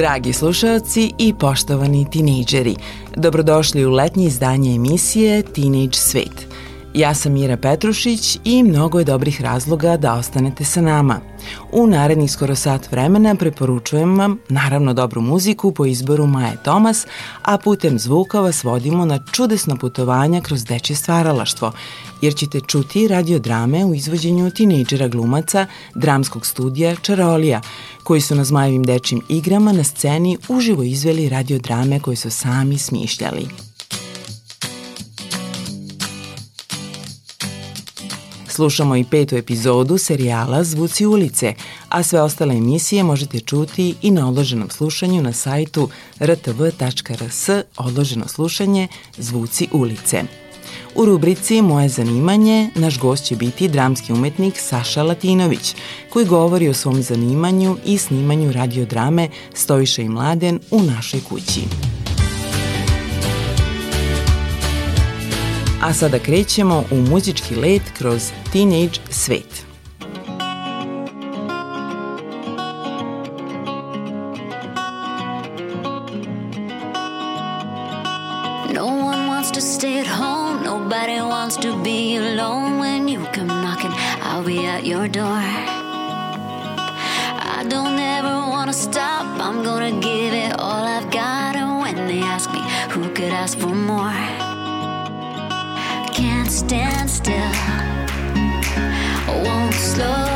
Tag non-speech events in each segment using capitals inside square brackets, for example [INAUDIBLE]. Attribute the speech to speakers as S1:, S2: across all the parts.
S1: Dragi slušalci i poštovani tinejdžeri, dobrodošli u letnje izdanje emisije Teenage Svet. Ja sam Mira Petrušić i mnogo je dobrih razloga da ostanete sa nama. U narednih skoro sat vremena preporučujem vam naravno dobru muziku po izboru Maje Tomas, a putem zvuka vas vodimo na čudesno putovanja kroz dečje stvaralaštvo, jer ćete čuti radiodrame u izvođenju tinejdžera glumaca dramskog studija Čarolija, koji su na Zmajevim dečjim igrama na sceni uživo izveli radiodrame koje su sami smišljali. Slušamo i petu epizodu serijala Zvuci ulice, a sve ostale emisije možete čuti i na odloženom slušanju na sajtu rtv.rs odloženo slušanje Zvuci ulice. U rubrici Moje zanimanje naš gost će biti dramski umetnik Saša Latinović, koji govori o svom zanimanju i snimanju radiodrame Stojiša i mladen u našoj kući. A sada krećemo u muzički let kroz teenage svet.
S2: No one wants to stay at home. Nobody wants to be alone. When you come knocking, I'll be at your door. I don't ever wanna stop. I'm gonna give it all I've got. And when they ask me who could ask for more, stand still. Won't slow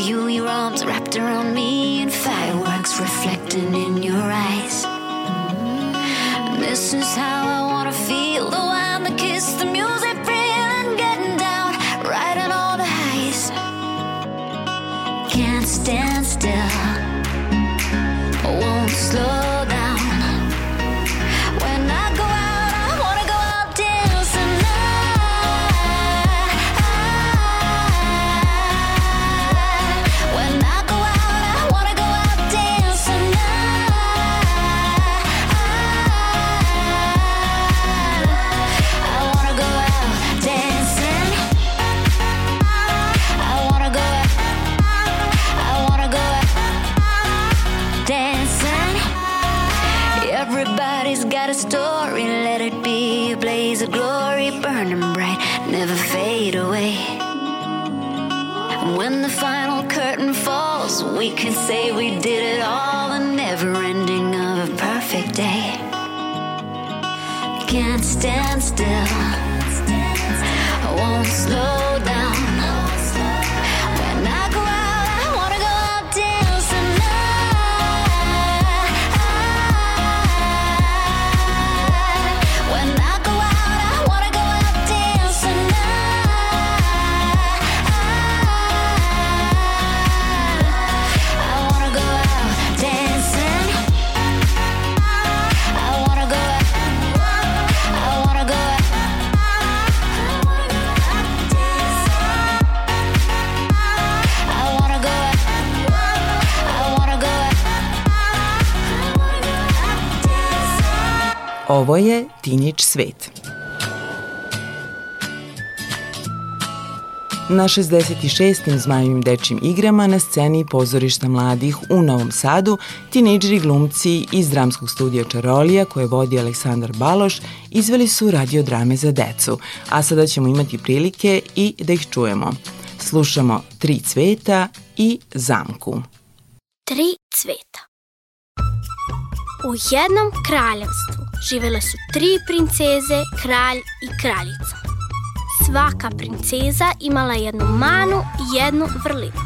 S2: you, your arms wrapped around me, and fireworks reflecting in your eyes. This is how I wanna feel the wine, the kiss, the music, feeling getting down, riding all the highs. Can't stand still, say we did it all, the never ending of a perfect day. Can't stand still,
S1: Ovo je Teenage svet. Na 66. Zmajevim dečjim igrama na sceni pozorišta mladih u Novom Sadu tinejdžeri glumci iz dramskog studija Čarolija koje vodi Aleksandar Baloš izveli su radiodrame za decu, a sada ćemo imati prilike i da ih čujemo. Slušamo Tri cveta i Zamku.
S3: Tri cveta.
S4: U jednom kraljevstvu živele su tri princeze, kralj i kraljica. Svaka princeza imala jednu manu i jednu vrlinu.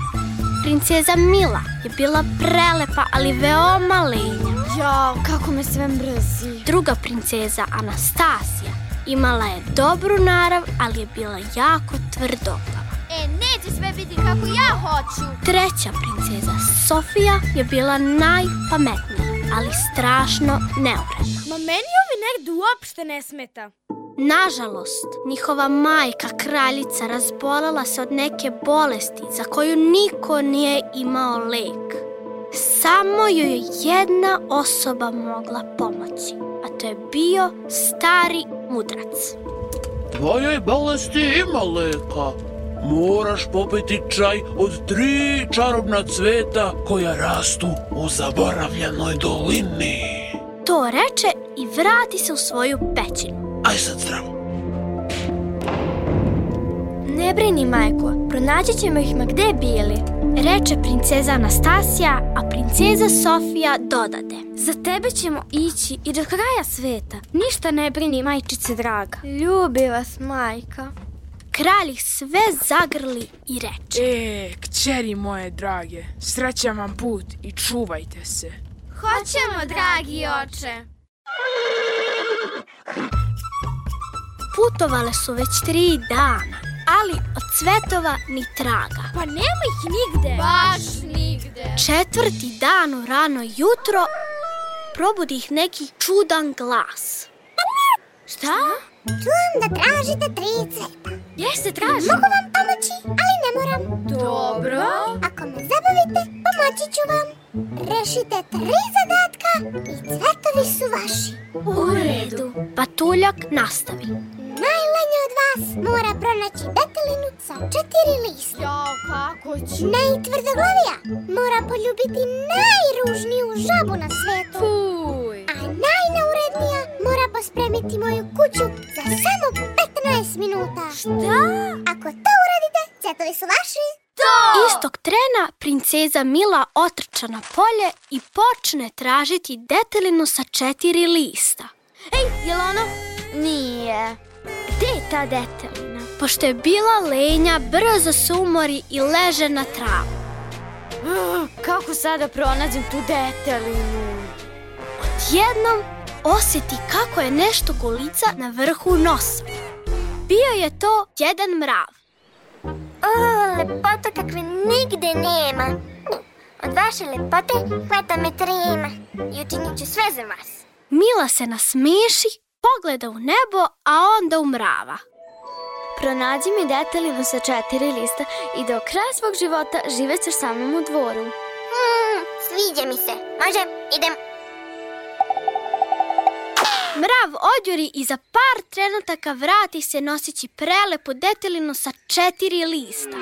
S4: Princeza Mila je bila prelepa, ali veoma lenja.
S3: Jao, kako me sve mrzi.
S4: Druga princeza Anastasija imala je dobru narav, ali je bila jako tvrdoglava.
S3: E, neće sve biti kako ja hoću.
S4: Treća princeza Sofija je bila najpametnija, ali strašno neuredna.
S3: Ma meni ovi negde uopšte ne smeta.
S4: Nažalost, njihova majka, kraljica, razbolala se od neke bolesti za koju niko nije imao lek. Samo joj je jedna osoba mogla pomoći, a to je bio stari mudrac.
S5: Tvojoj bolesti ima leka. Moraš popiti čaj od tri čarobna cveta koja rastu u zaboravljenoj dolini.
S4: To reče i vrati se u svoju pećinu.
S5: Aj sad zdravo.
S3: Ne brini, majko, pronaći ćemo ih ma gde bili.
S4: Reče princeza Anastasija, a princeza Sofija dodade.
S3: Za tebe ćemo ići i do kraja sveta. Ništa ne brini, majčice draga. Ljubi vas, majka.
S4: Kralj ih sve zagrli i reče.
S6: E, kćeri moje drage, srećan vam put i čuvajte se.
S3: Hoćemo, dragi oče.
S4: Putovale su već tri dana, ali od cvetova ni traga.
S3: Pa nema ih nigde. Baš nigde.
S4: Četvrti dan u rano jutro probudi ih neki čudan glas.
S3: Šta?
S7: Čujem da tražite tri cveta.
S3: Jeste, traži.
S7: Mogu vam pomoći, ali ne moram.
S3: Dobro.
S7: Ako me zabavite, pomoći ću vam. Rešite tri zadatka i cvetovi su vaši.
S4: U redu. Patuljak nastavi.
S7: Najlenja od vas mora pronaći detelinu sa četiri lista.
S3: Jao, kako ću?
S7: Najtvrdoglavija mora poljubiti najružniju žabu na svetu.
S3: Fuj.
S7: Pospremiti moju kuću za samo 15 minuta.
S3: Šta?
S7: Ako to uradite, cvetovi su vaši.
S4: Istog trena princeza Mila otrča na polje i počne tražiti detelinu sa četiri lista.
S3: Ej, je li ono? Nije. Gde je ta detelina?
S4: Pošto je bila lenja, brzo se umori i leže na travu.
S3: Kako sada pronađem tu detelinu?
S4: Jednom osjeti kako je nešto golica na vrhu nosa. Bio je to jedan mrav.
S7: O, lepota kakve nigde nema. Od vaše lepote hvata me trema i učinit ću sve za vas.
S4: Mila se nasmeši, pogleda u nebo, a onda u mrava.
S3: Pronađi mi detelinu sa četiri lista i do kraja svog života živećeš sa mnom u dvoru.
S7: Hmm, sviđa mi se. Može, idem.
S4: Mrav odjuri i za par trenutaka vrati se nosići prelepu detelinu sa četiri lista.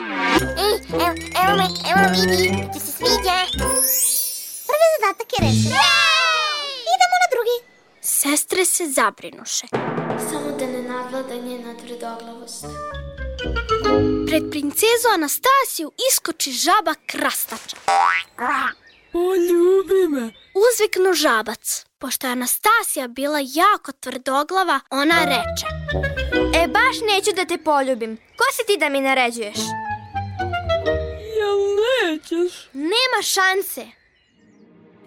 S7: Ej, evo, evo me, evo vidi, ti se sviđa. Prvi zadatak je rešen. Idemo na drugi.
S4: Sestre se zabrinuše.
S3: Samo da ne nadvlada njena tvrdoglavost.
S4: Pred princezu Anastasiju iskoči žaba krastača.
S6: Poljubi me.
S4: Uzviknu žabac. Pošto je Anastasija bila jako tvrdoglava, ona reče.
S3: E, baš neću da te poljubim. Ko si ti da mi naređuješ?
S6: Jel nećeš?
S3: Nema šanse.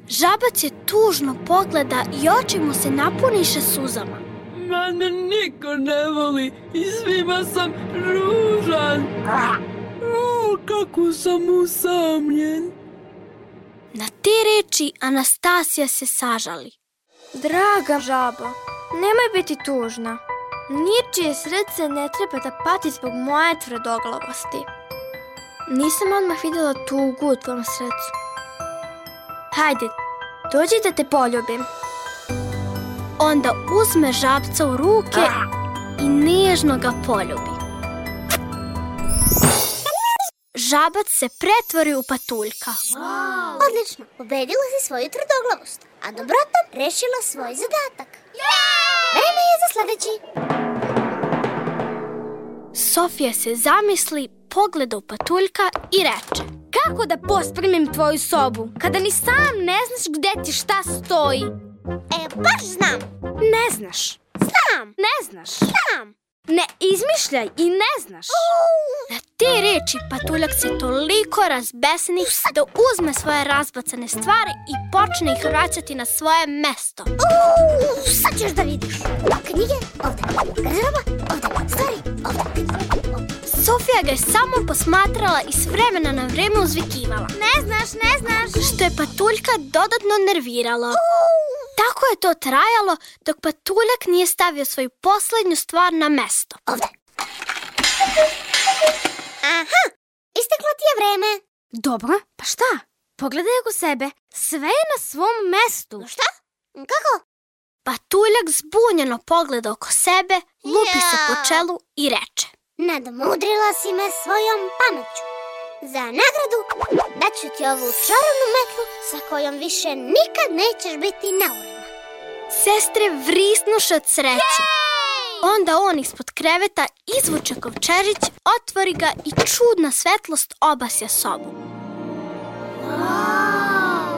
S4: Žabac je tužno pogleda i oči mu se napuniše suzama.
S6: Mene niko ne voli i svima sam ružan. O, kako sam usamljen.
S4: Na te reči Anastasija se sažali.
S3: Draga žaba, nemoj biti tužna. Ničije srce ne treba da pati zbog moje tvrdoglavosti. Nisam odmah videla tugu u tvom srcu. Hajde, dođi da te poljubim.
S4: Onda uzme žabca u ruke i nežno ga poljubi. Žabac se pretvori u patuljka.
S7: Odlično, pobedila si svoju tvrdoglavost, a dobrotom rešila svoj zadatak. Vreme je za sledeći.
S4: Sofija se zamisli, pogleda u patuljka i reče.
S3: Kako da pospremim tvoju sobu, kada ni sam ne znaš gde ti šta stoji?
S7: E, baš znam.
S4: Ne znaš.
S7: Znam.
S4: Ne znaš.
S7: Znam.
S4: Ne izmišljaj i ne znaš. Na te reči patuljak se toliko razbesni da uzme svoje razbacane stvari i počne ih vraćati na svoje mesto.
S7: Uuu, sad ćeš da vidiš. Knjige, ovde. Garderoba, ovde. Stvari, ovde.
S4: Sofija ga je samo posmatrala i s vremena na vreme uzvikivala.
S7: Ne znaš, ne znaš.
S4: Što je patuljka dodatno nerviralo. Tako je to trajalo dok patuljak nije stavio svoju poslednju stvar na mesto.
S7: Ovde. Aha, isteklo ti je vreme.
S4: Dobro, pa šta? Pogledaj oko sebe. Sve je na svom mestu.
S7: Šta? Kako?
S4: Patuljak zbunjeno pogleda oko sebe, lupi se po
S7: Ja.
S4: čelu i reče.
S7: Nadmudrila si me svojom pameću. Za nagradu daću ti ovu čarobnu metlu sa kojom više nikad nećeš biti neuredna.
S4: Sestre vrisnuše od sreće. Onda on ispod kreveta izvuče kovčežić, otvori ga i čudna svetlost obasja sobu.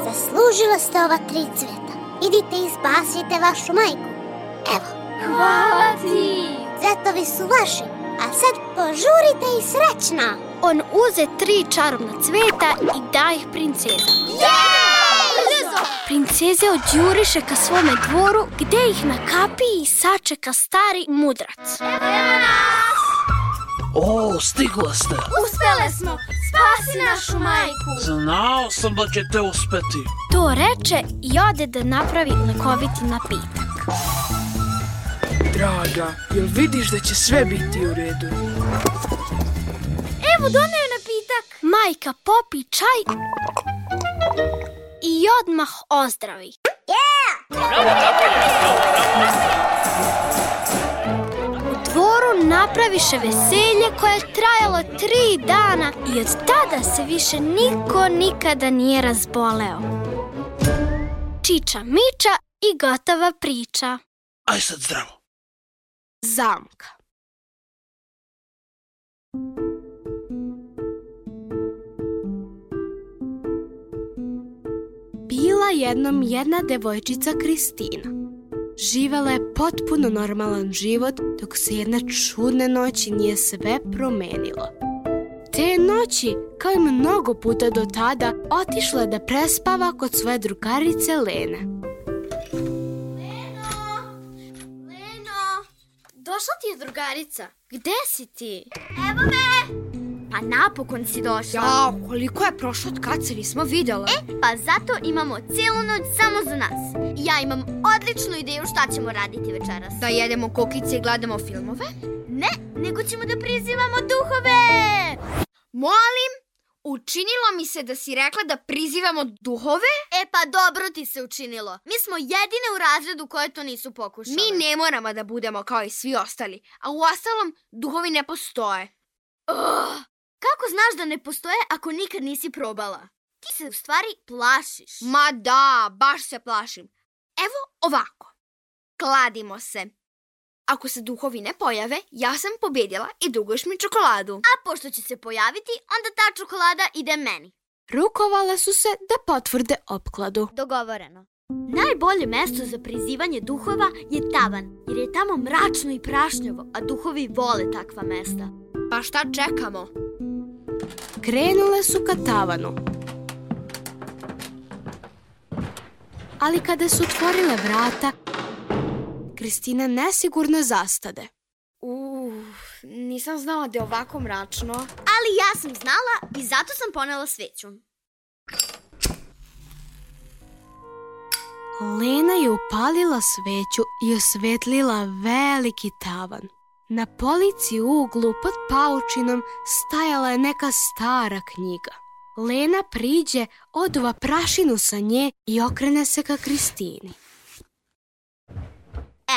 S7: Zaslužila ste ova tri cveta. Idite i spasite vašu majku. Evo,
S4: Hvala ti!
S7: cvetovi su vaši, a sad požurite i srećna.
S4: On uze tri čarobna cveta i da ih princeza. Princeze odjuriše ka svome dvoru gde ih na kapiji sačeka stari mudrac.
S5: O, stigla ste.
S4: Uspele smo! Spasi našu majku!
S5: Znao sam da ćete uspeti.
S4: To reče i ode da napravi lekoviti napitak.
S8: Draga, jel vidiš da će sve biti u redu?
S4: Evo doneo napitak. Majka popi čaj i odmah ozdravi. U dvoru napraviše veselje koje je trajalo tri dana i od tada se više niko nikada nije razboleo. Čiča miča i gotova priča.
S5: Aj sad zdravo.
S4: Zamka.
S9: Bila jednom jedna devojčica Kristina. Živela je potpuno normalan život dok se jedne čudne noći nije sve promenilo. Te noći, kao i mnogo puta do tada, otišla je da prespava kod svoje drugarice Lene.
S4: Došla ti je drugarica. Gde si ti?
S10: Evo me! Pa napokon si došla.
S9: Ja, koliko je prošlo od kad se nismo vidjela?
S10: E, pa zato imamo cijelu noć samo za nas. Ja imam odličnu ideju šta ćemo raditi večeras.
S9: Da jedemo kokice i gledamo filmove?
S10: Ne, nego ćemo da prizivamo duhove!
S9: Molim, učinilo mi se da si rekla da prizivamo duhove?
S10: E pa dobro ti se učinilo. Mi smo jedine u razredu koje to nisu pokušale.
S9: Mi ne moramo da budemo kao i svi ostali, a u ostalom duhovi ne postoje.
S10: Ugh, kako znaš da ne postoje ako nikad nisi probala? Ti se u stvari plašiš.
S9: Ma da, baš se plašim. Evo ovako. Kladimo se. Ako se duhovi ne pojave, ja sam pobjedila i duguješ mi čokoladu.
S10: A pošto će se pojaviti, onda ta čokolada ide meni.
S9: Rukovale su se da potvrde opkladu.
S10: Dogovoreno. Najbolje mesto za prizivanje duhova je tavan, jer je tamo mračno i prašnjavo, a duhovi vole takva mesta.
S9: Pa šta čekamo? Krenule su ka tavanu. Ali kada su otvorile vrata, Kristina nesigurno zastade. Uf, nisam znala da je ovako mračno.
S10: Ali ja sam znala i zato sam ponela sveću.
S9: Lena je upalila sveću i osvetlila veliki tavan. Na polici u uglu pod paučinom stajala je neka stara knjiga. Lena priđe, oduva prašinu sa nje i okrene se ka Kristini.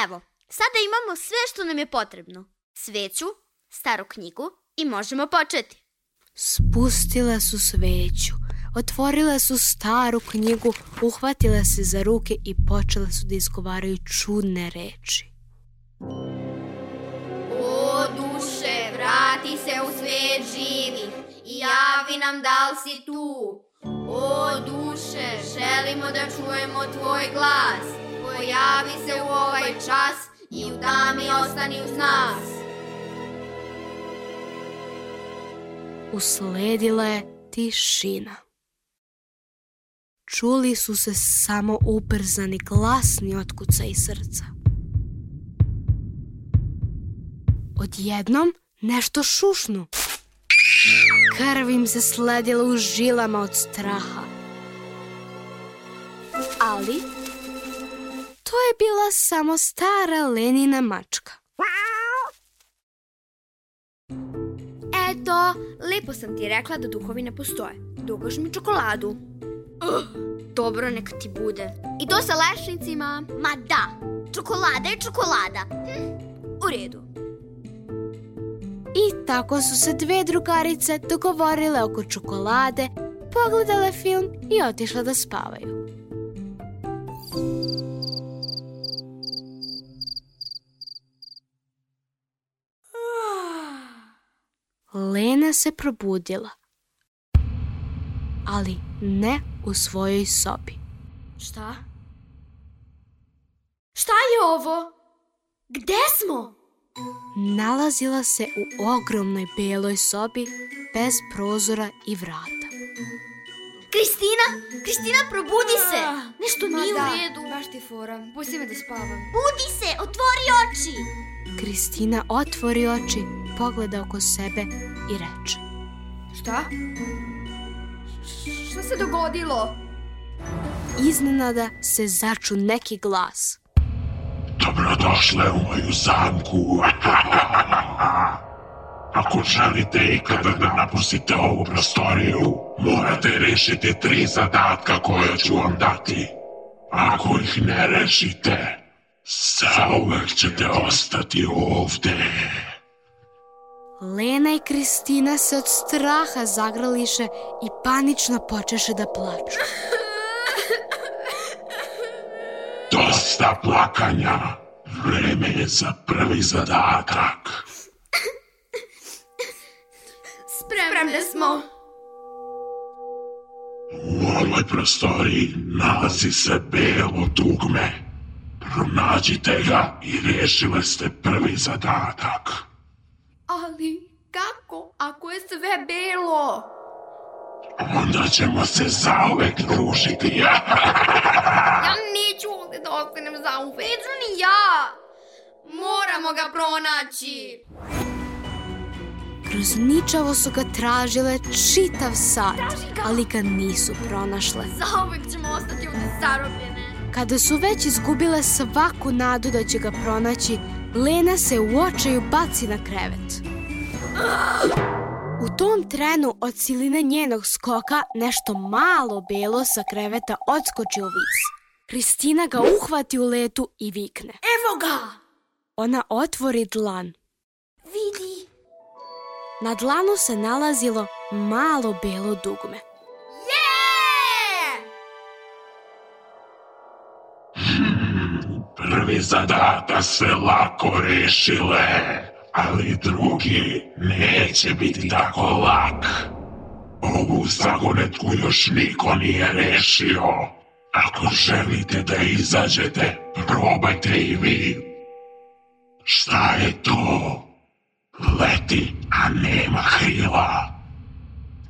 S10: Evo, sada imamo sve što nam je potrebno. Sveću, staru knjigu i možemo početi.
S9: Spustile su sveću, otvorile su staru knjigu, uhvatile se za ruke i počele su da izgovaraju čudne reči.
S10: O duše, vrati se u svet živih i javi nam da li si tu. O duše, želimo da čujemo tvoj glas.
S11: pojavi se u ovaj čas i u tami ostani uz nas.
S9: Usledila je tišina. Čuli su se samo uprzani glasni otkuca i srca. Odjednom nešto šušnu. Krv im se sledila u žilama od straha. Ali, to je bila samo stara Lenina mačka.
S3: Eto, lepo sam ti rekla da duhovi ne postoje. Dugoš mi čokoladu. Uh, dobro, neka ti bude. I to sa lešnicima.
S7: Ma da, čokolada je čokolada. Hm,
S3: U redu.
S9: I tako su se dve drugarice dogovorile oko čokolade, pogledale film i otišle da spavaju. Lena se probudila, ali ne u svojoj sobi.
S3: Šta? Šta je ovo? Gde smo?
S9: Nalazila se u ogromnoj beloj sobi bez prozora i vrata.
S3: Kristina! Kristina, probudi se! Nešto
S11: Ma
S3: nije
S11: da,
S3: u redu.
S11: baš ti fora. Pusti me da spavam.
S7: Budi se, otvori oči.
S9: Kristina otvori oči, pogleda oko sebe i reče.
S11: Šta? Šta se dogodilo?
S9: Iznenada se začu neki glas.
S12: Dobrodošle u moju zamku. [LAUGHS] Ako želite ikada da napustite ovu prostoriju, morate rešiti tri zadatka koje ću vam dati. Ako ih ne rešite, zauvek ćete ostati ovde.
S9: Lena i Kristina se od straha zagrališe i panično počeše da plaču.
S12: Dosta plakanja. Vreme je za prvi zadatak.
S3: Spremne smo.
S12: U ovoj prostoriji nalazi se belo dugme. Pronađite ga i rešile ste prvi zadatak.
S11: Ali kako ako je sve belo?
S12: Onda ćemo se zauvek družiti. [LAUGHS]
S11: Ja neću ovde da ostanem za uvek. Neću ni ja. Moramo ga pronaći.
S9: Kroz ničavo su ga tražile čitav sat, ali ga nisu pronašle.
S11: Zauvek ćemo ostati ovde zarobljene.
S9: Kada su već izgubile svaku nadu da će ga pronaći, Lena se u očaju baci na krevet. U tom trenu od siline njenog skoka nešto malo belo sa kreveta odskoči u vis. Kristina ga uhvati u letu i vikne.
S3: Evo ga!
S9: Ona otvori dlan.
S3: Vidi.
S9: Na dlanu se nalazilo malo belo dugme. [LAUGHS]
S12: Prvi zadatak se lako rešile, ali drugi neće biti tako lak. Ovu zagonetku još niko nije rešio. Ako želite da izađete, probajte i vi. Šta je to? Leti, a nema krila.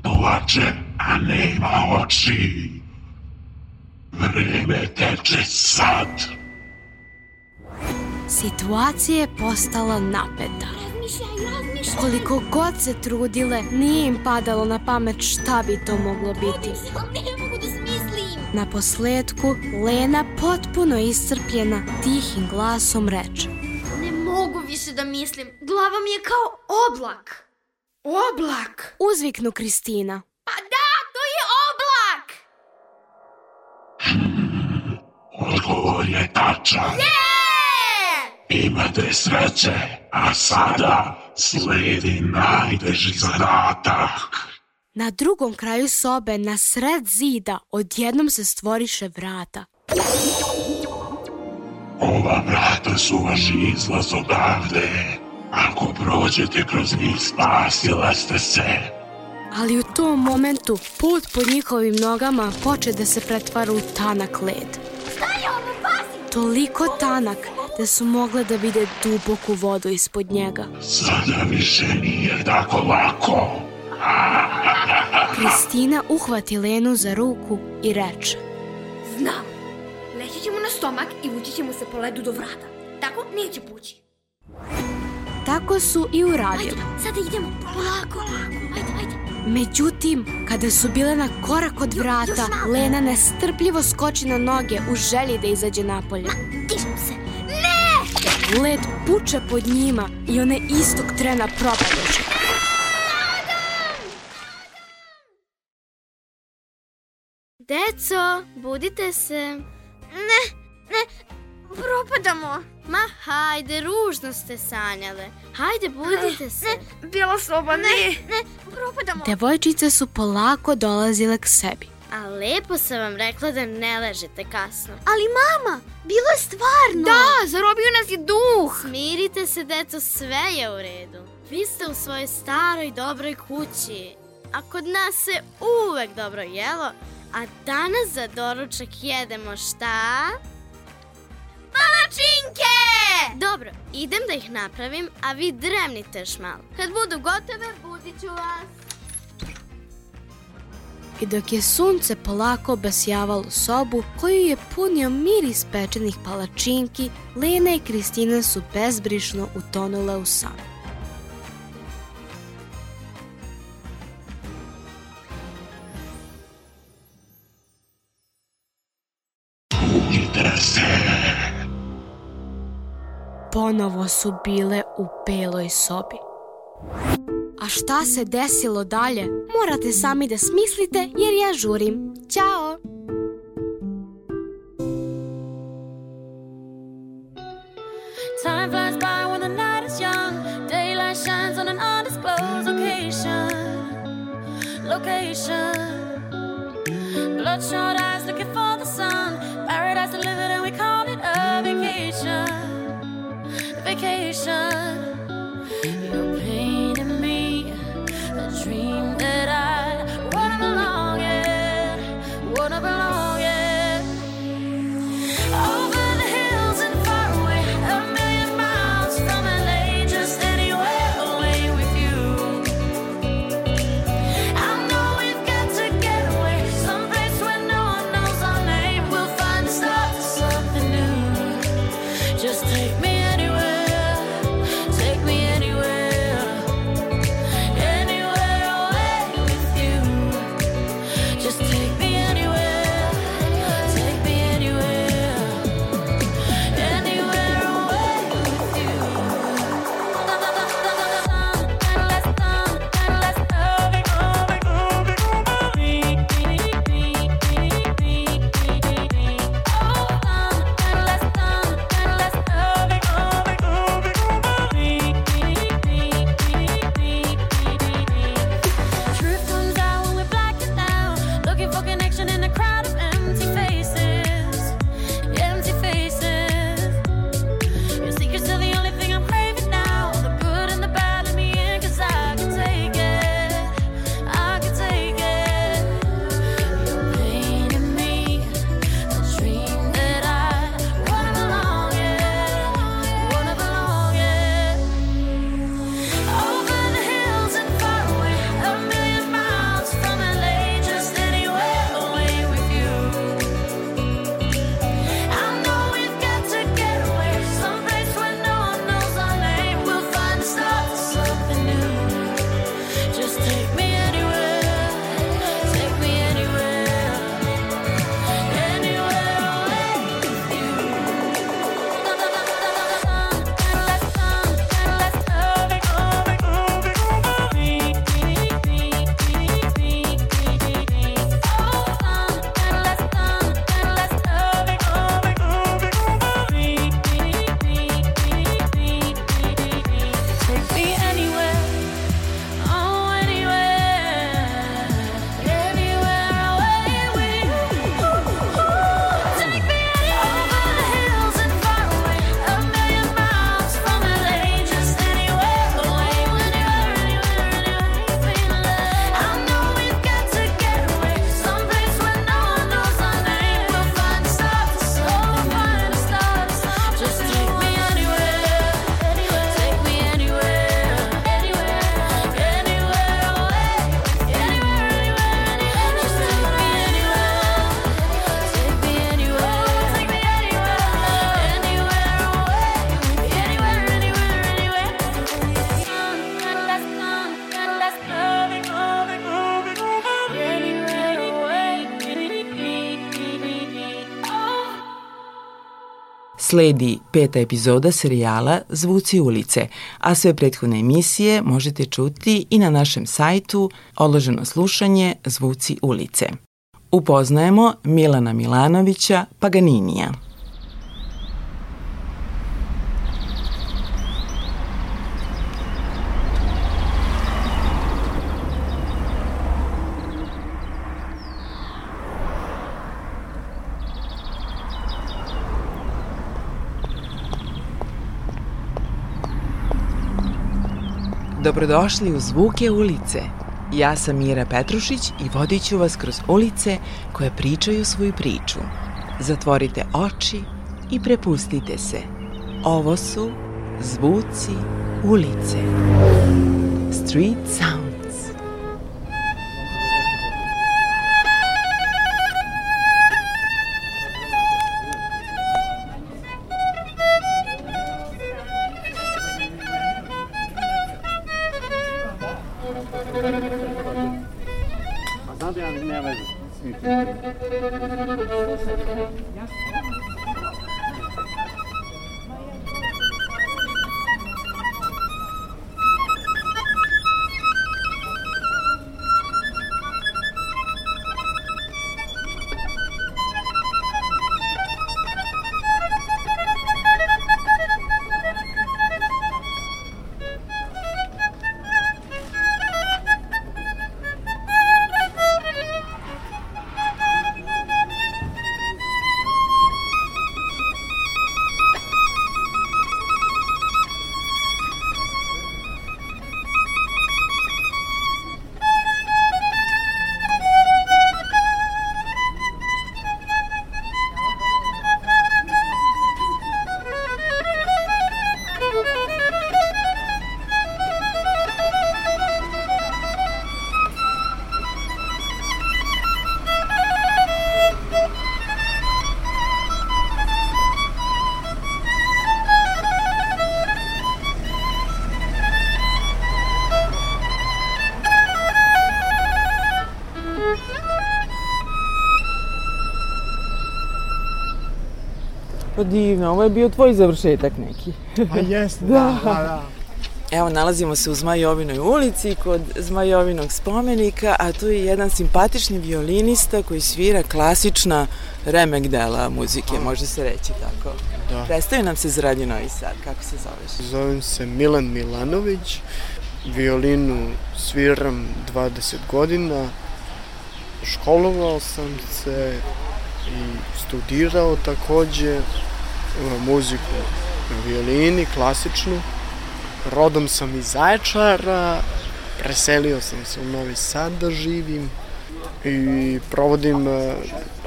S12: Plače, a nema oči. Vreme teče sad.
S9: Situacija je postala napeta.
S3: Razmišljaj, razmišljaj.
S9: Koliko god se trudile, nije im padalo na pamet šta bi to moglo biti.
S3: Ne mogu da smislim.
S9: Na posledku, Lena potpuno iscrpljena, tihim glasom reče.
S3: Ne mogu više da mislim. Glava mi je kao oblak.
S11: Oblak.
S9: Uzviknu Kristina.
S3: Pa da, to je oblak!
S12: Odgovor je tačan.
S3: Je!
S12: Imate sreće, a sada sledi najteži zadatak.
S9: Na drugom kraju sobe, na sred zida, odjednom se stvoriše vrata.
S12: Ova vrata su vaš izlaz odavde. Ako prođete kroz njih, spasila ste se.
S9: Ali u tom momentu put pod njihovim nogama poče da se pretvara u tanak led.
S3: Šta je ovo, pasi?
S9: toliko tanak da su mogle da vide duboku vodu ispod njega.
S12: Sada više nije tako lako.
S9: Kristina uhvati Lenu za ruku i reče
S11: Znam. Leći ćemo na stomak i vući ćemo se po ledu do vrata. Tako neće pući.
S9: Tako su i uradili.
S11: Sada idemo. Polako, polako. Ajde, ajde.
S9: Međutim, kada su bile na korak od vrata, Lena nestrpljivo skoči na noge u želji da izađe napolje.
S11: Dižem se.
S9: Led puče pod njima i one istog trena propadeše.
S10: Deco, budite se.
S13: Ne, ne, propadamo.
S10: Ma hajde, ružno ste sanjale. Hajde, budite se.
S13: Ne, bijela soba, ne, ne, propadamo.
S9: Devojčice su polako dolazile k sebi.
S10: A lepo sam vam rekla da ne ležete kasno.
S13: Ali mama, bilo je stvarno.
S11: Da, zarobio nas je duh.
S10: Smirite se, deco, sve je u redu. Vi ste u svojoj staroj dobroj kući. A kod nas se uvek dobro jelo, a danas za doručak jedemo šta?
S11: Palačinke!
S10: Dobro, idem da ih napravim, a vi dremnite još malo. Kad budu gotove, budit ću vas.
S9: I dok je sunce polako obasjavalo sobu koju je punio miris pečenih palačinki, Lena i Kristina su bezbrišno utonule u san. Ponovo su bile u beloj sobi. A šta se desilo dalje, morate sami da smislite jer ja žurim. Ćao!
S14: Time flies by when the night is young. Daylight shines on an undisclosed location. Location. Bloodshot eyes looking for the sun. Paradise delivered, and we call it a vacation. Vacation.
S1: Sledi peta epizoda serijala Zvuci ulice, a sve prethodne emisije možete čuti i na našem sajtu Odloženo slušanje Zvuci ulice. Upoznajemo Milana Milanovića Paganinija. Dobrodošli u Zvuke ulice. Ja sam Mira Petrušić i vodit ću vas kroz ulice koje pričaju svoju priču. Zatvorite oči i prepustite se. Ovo su Zvuci ulice. Street Sounds. Divno, ovo je bio tvoj završetak neki.
S15: Pa jeste, [LAUGHS] da, da, da.
S1: Evo, nalazimo se u Zmajovinoj ulici kod Zmajovinog spomenika, a tu je jedan simpatični violinista koji svira klasična remek dela muzike, može se reći tako.
S15: Da.
S1: Predstavi nam se za Radio Novi Sad, kako se zoveš?
S15: Zovem se Milan Milanović, violinu sviram 20 godina, školovao sam se i studirao takođe muziku na violini, klasičnu. Rodom sam iz Zaječara, preselio sam se u Novi Sad da živim i provodim e,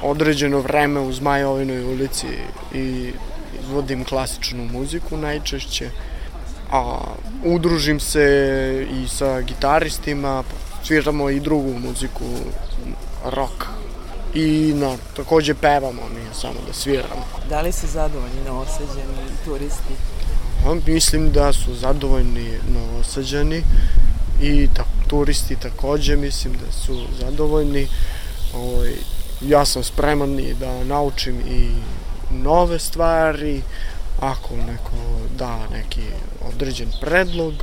S15: određeno vreme u Zmajovinoj ulici i izvodim klasičnu muziku najčešće, a udružim se i sa gitaristima, sviramo i drugu muziku, rock i na, takođe pevamo, nije samo da sviramo.
S1: Da li su zadovoljni novosađeni turisti?
S15: A, mislim da su zadovoljni novosađani i ta, turisti takođe mislim da su zadovoljni. Ovaj, ja sam spreman i da naučim i nove stvari, ako neko da neki određen predlog,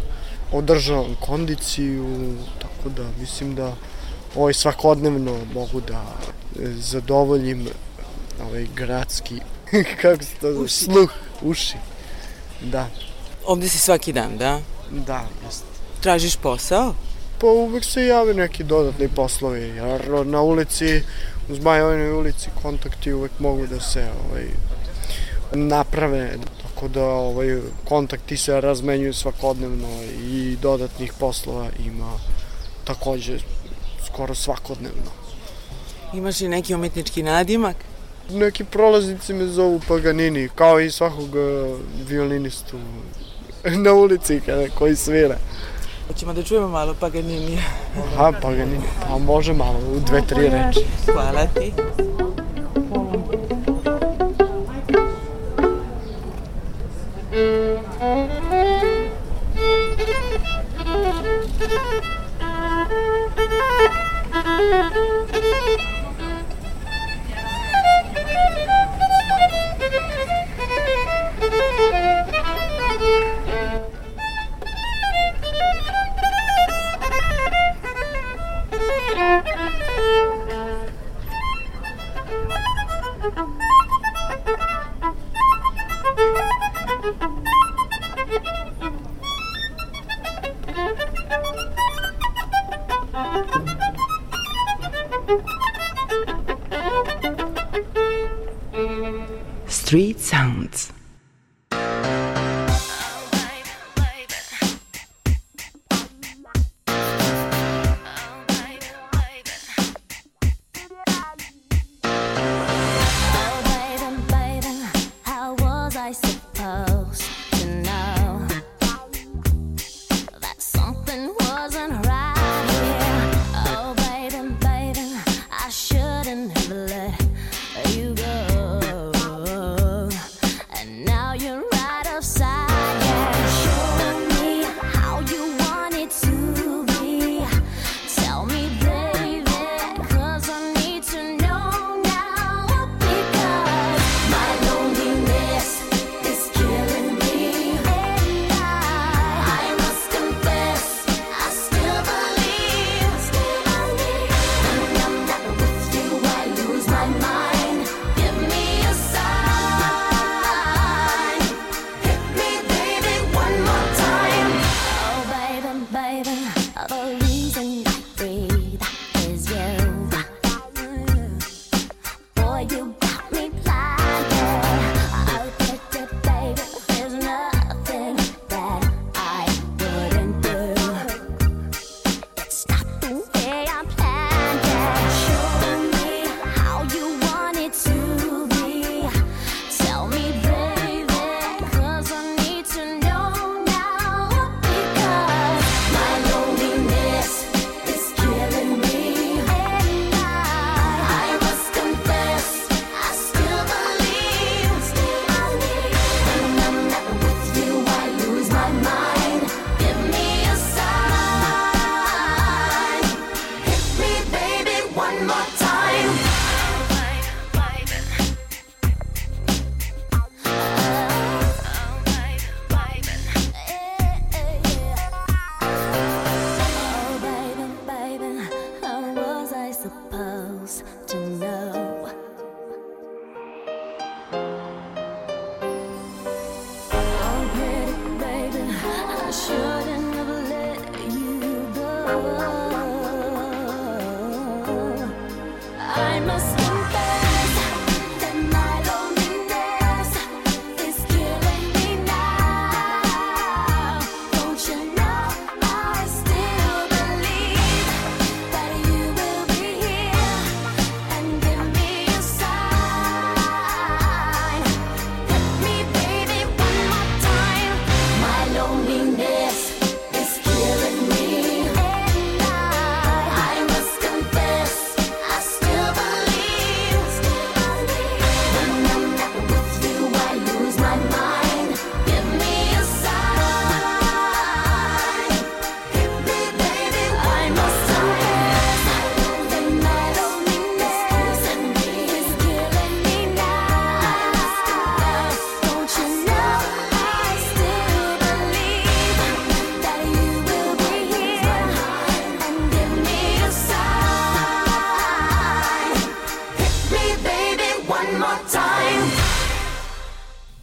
S15: održavam kondiciju, tako da mislim da ovaj svakodnevno mogu da e, zadovoljim ovaj gradski, [LAUGHS] kako se to zove, sluh, uši. Da.
S1: Ovde si svaki dan, da?
S15: Da, jeste.
S1: Tražiš posao?
S15: Pa uvek se jave neki dodatni poslovi, jer na ulici, u Zmajovnoj ulici kontakti uvek mogu da se ovaj, naprave, tako da ovaj, kontakti se razmenjuju svakodnevno i dodatnih poslova ima takođe skoro svakodnevno.
S1: Imaš i neki umetnički nadimak?
S15: Neki prolaznici me zovu Paganini, kao i svakog uh, violinistu [LAUGHS] na ulici kada, koji svira.
S1: Hoćemo da čujemo malo Paganini.
S15: Aha, Paganini, pa može malo, u dve, tri reči.
S1: Hvala ti.
S7: Thank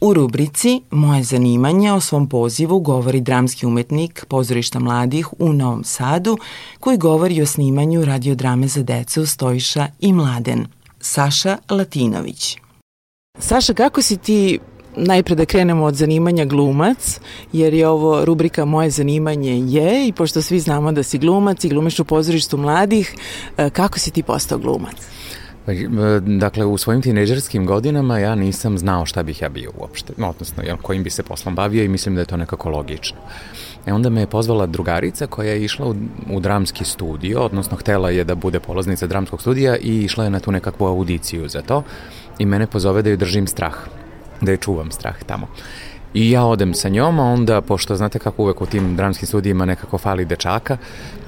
S1: U rubrici Moje zanimanje o svom pozivu govori dramski umetnik pozorišta mladih u Novom Sadu koji govori o snimanju radiodrame za decu Stojiša i Mladen. Saša Latinović. Saša, kako si ti najpre da krenemo od zanimanja glumac, jer je ovo rubrika Moje zanimanje je i pošto svi znamo da si glumac i glumiš u pozorištu mladih, e, kako si ti postao glumac?
S16: Dakle, u svojim tineđerskim godinama ja nisam znao šta bih ja bio uopšte, odnosno kojim bi se poslom bavio i mislim da je to nekako logično. E onda me je pozvala drugarica koja je išla u, u dramski studio, odnosno htela je da bude polaznica dramskog studija i išla je na tu nekakvu audiciju za to i mene pozove da joj držim strah, da je čuvam strah tamo. I ja odem sa njom, a onda, pošto znate kako uvek u tim dramskim studijima nekako fali dečaka,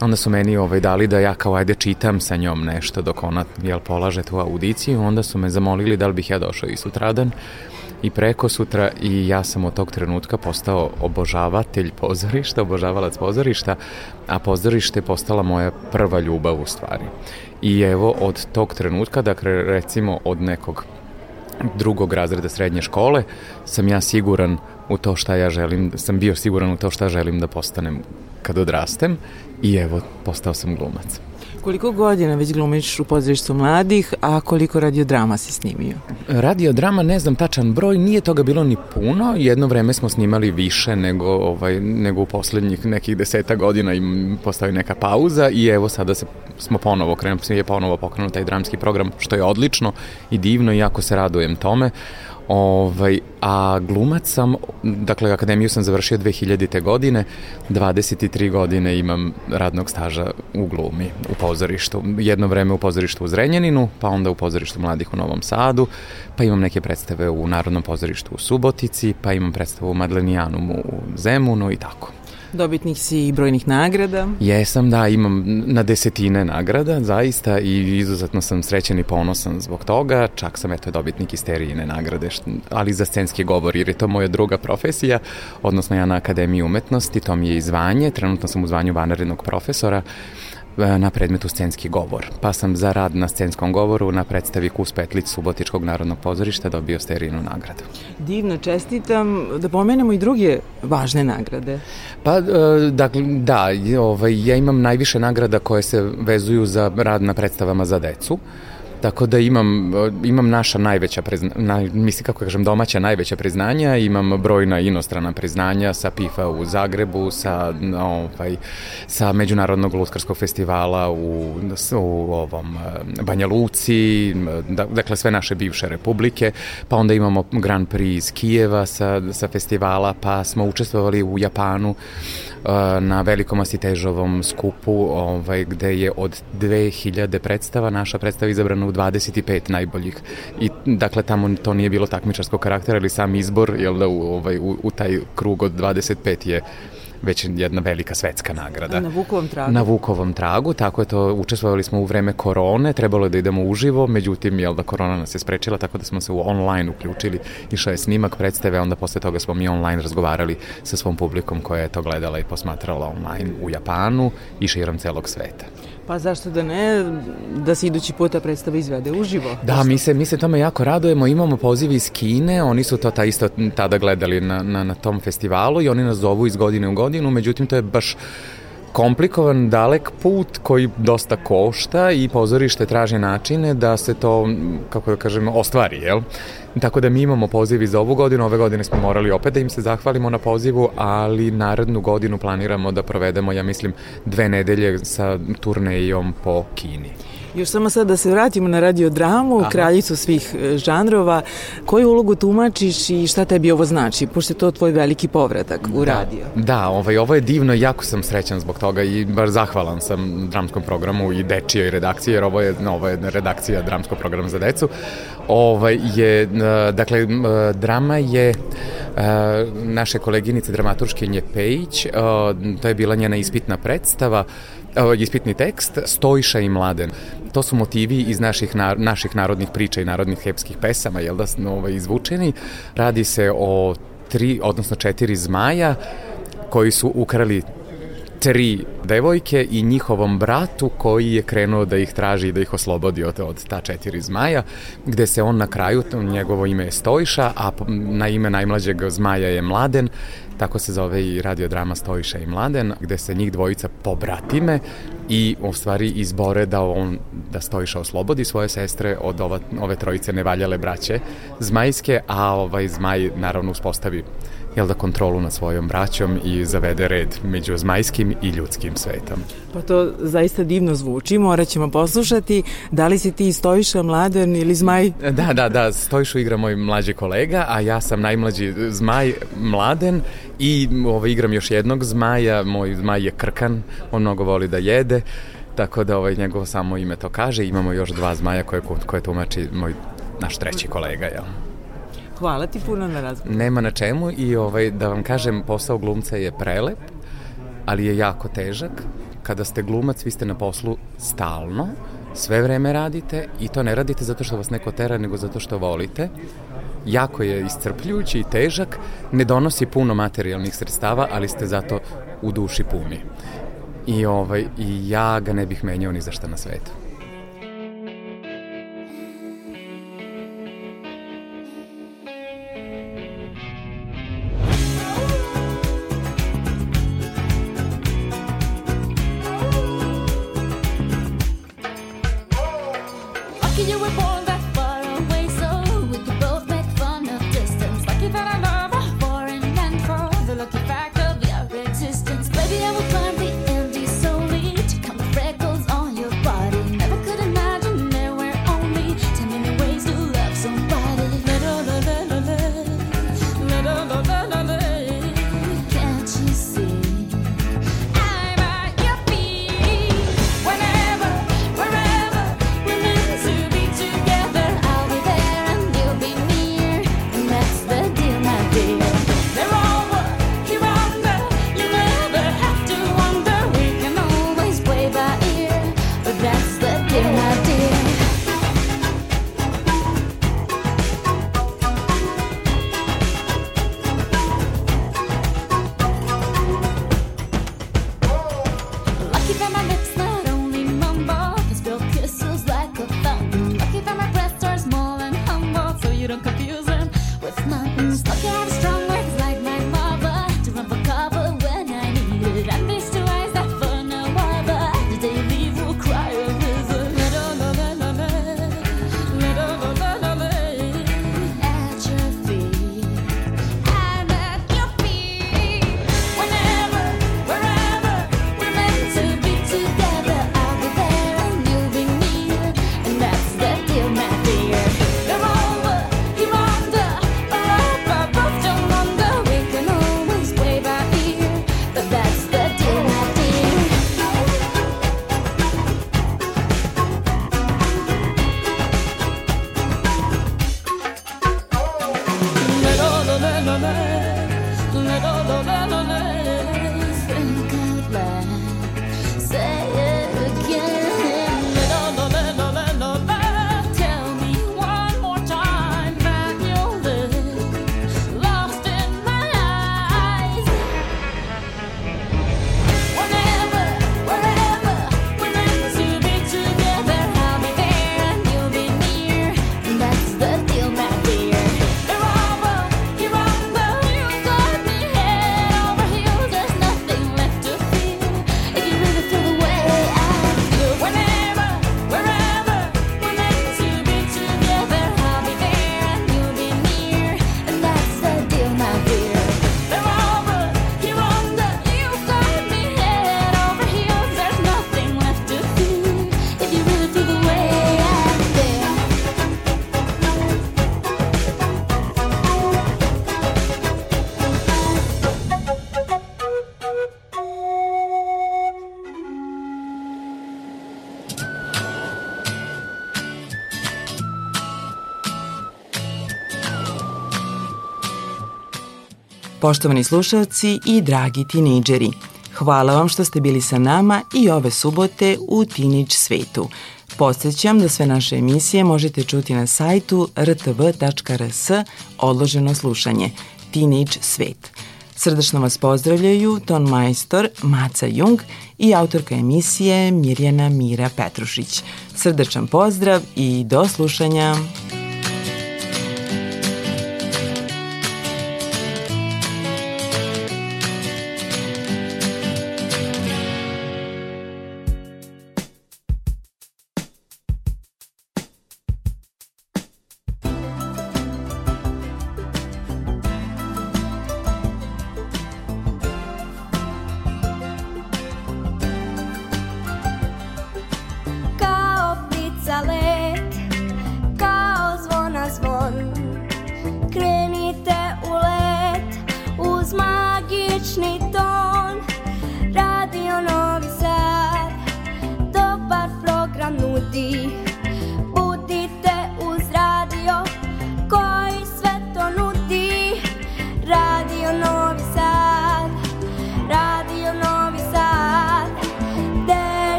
S16: onda su meni ovaj, dali da ja kao ajde čitam sa njom nešto dok ona jel, polaže tu audiciju, onda su me zamolili da li bih ja došao i sutradan i preko sutra i ja sam od tog trenutka postao obožavatelj pozorišta, obožavalac pozorišta, a pozorište je postala moja prva ljubav u stvari. I evo od tog trenutka, dakle recimo od nekog drugog razreda srednje škole sam ja siguran u to šta ja želim, sam bio siguran u to šta želim da postanem kad odrastem i evo, postao sam glumac.
S1: Koliko godina već glumiš u pozorištu mladih, a koliko radiodrama si snimio?
S16: Radiodrama, ne znam tačan broj, nije toga bilo ni puno. Jedno vreme smo snimali više nego, ovaj, nego u poslednjih nekih deseta godina i postoji neka pauza i evo sada se, smo ponovo krenuli, je ponovo pokrenuo taj dramski program, što je odlično i divno i jako se radujem tome. Ovaj, a glumac sam, dakle, akademiju sam završio 2000. godine, 23 godine imam radnog staža u glumi, u pozorištu. Jedno vreme u pozorištu u Zrenjaninu, pa onda u pozorištu mladih u Novom Sadu, pa imam neke predstave u Narodnom pozorištu u Subotici, pa imam predstavu u Madlenijanumu u Zemunu i tako.
S1: Dobitnik si i brojnih nagrada.
S16: Jesam, da, imam na desetine nagrada, zaista, i izuzetno sam srećen i ponosan zbog toga. Čak sam, eto, dobitnik isterijine nagrade, ali za scenski govor, jer je to moja druga profesija, odnosno ja na Akademiji umetnosti, to mi je i zvanje, trenutno sam u zvanju vanrednog profesora, na predmetu scenski govor. Pa sam za rad na scenskom govoru na predstavi Kus Petlić Subotičkog narodnog pozorišta dobio sterijinu nagradu.
S1: Divno, čestitam. Da pomenemo i druge važne nagrade.
S16: Pa, e, dakle, da, ovaj, ja imam najviše nagrada koje se vezuju za rad na predstavama za decu. Tako da imam, imam naša najveća priznanja, na, mislim kako kažem domaća najveća priznanja, imam brojna inostrana priznanja sa PIFA u Zagrebu, sa, ovaj, sa Međunarodnog lutkarskog festivala u, u ovom Banja Luci, da, dakle sve naše bivše republike, pa onda imamo Grand Prix iz Kijeva sa, sa festivala, pa smo učestvovali u Japanu na velikom Asitežovom skupu ovaj, gde je od 2000 predstava naša predstava izabrana u 25 najboljih i dakle tamo to nije bilo takmičarskog karaktera ili sam izbor jel da u, ovaj, u, u taj krug od 25 je već jedna velika svetska nagrada.
S1: Na Vukovom tragu?
S16: Na Vukovom tragu, tako je to, učestvovali smo u vreme korone, trebalo je da idemo uživo, međutim, jel da korona nas je sprečila, tako da smo se u online uključili, išao je snimak predstave, onda posle toga smo mi online razgovarali sa svom publikom koja je to gledala i posmatrala online u Japanu i širom celog sveta.
S1: Pa zašto da ne, da se idući puta predstava izvede uživo?
S16: Da, mi se, mi se tome jako radujemo, imamo poziv iz Kine, oni su to ta isto tada gledali na, na, na tom festivalu i oni nas zovu iz godine u godinu, međutim to je baš komplikovan, dalek put koji dosta košta i pozorište traži načine da se to, kako da kažem, ostvari, jel? Tako da mi imamo pozivi za ovu godinu, ove godine smo morali opet da im se zahvalimo na pozivu, ali narednu godinu planiramo da provedemo, ja mislim, dve nedelje sa turnejom po Kini.
S1: Još samo sad da se vratimo na radiodramu, Aha. kraljicu svih e, žanrova. Koju ulogu tumačiš i šta tebi ovo znači, pošto je to tvoj veliki povratak u
S16: da,
S1: radio?
S16: Da, ovaj, ovo je divno i jako sam srećan zbog toga i baš zahvalan sam dramskom programu i dečijoj redakciji, jer ovo je, ovo je redakcija dramskog programa za decu. Ovaj, je, e, dakle, drama je e, naše koleginice dramaturškinje Pejić, to je bila njena ispitna predstava, ispitni tekst Stojša i mladen. To su motivi iz naših, na, naših narodnih priča i narodnih hepskih pesama, jel da, ovaj, izvučeni. Radi se o tri, odnosno četiri zmaja koji su ukrali tri devojke i njihovom bratu koji je krenuo da ih traži i da ih oslobodi od, od ta četiri zmaja, gde se on na kraju, njegovo ime je Stojša, a na ime najmlađeg zmaja je Mladen, tako se zove i radiodrama Stojiša i Mladen, gde se njih dvojica pobratime i u stvari izbore da on, da Stojiša oslobodi svoje sestre od ova, ove trojice nevaljale braće zmajske, a ovaj zmaj naravno uspostavi jel da, kontrolu nad svojom braćom i zavede red među zmajskim i ljudskim svetom.
S1: Pa to zaista divno zvuči, morat ćemo poslušati. Da li si ti Stojiša, Mladen ili Zmaj?
S16: Da, da, da, Stojišu igra moj mlađi kolega, a ja sam najmlađi Zmaj, Mladen i ovaj, igram još jednog Zmaja, moj Zmaj je Krkan, on mnogo voli da jede, tako da ovaj, njegovo samo ime to kaže. Imamo još dva Zmaja koje, koje tumači moj naš treći kolega, jel?
S1: Hvala ti puno na razgovoru.
S16: Nema na čemu i ovaj, da vam kažem, posao glumca je prelep, ali je jako težak. Kada ste glumac, vi ste na poslu stalno, sve vreme radite i to ne radite zato što vas neko tera, nego zato što volite. Jako je iscrpljujući i težak, ne donosi puno materijalnih sredstava, ali ste zato u duši puni. I, ovaj, I ja ga ne bih menjao ni za šta na svetu.
S1: Poštovani slušalci i dragi tinejdžeri, hvala vam što ste bili sa nama i ove subote u Tinić svetu. Podsećam da sve naše emisije možete čuti na sajtu rtv.rs odloženo slušanje Tinić svet. Srdačno vas pozdravljaju ton majstor Maca Jung i autorka emisije Mirjana Mira Petrušić. Srdačan pozdrav i do slušanja!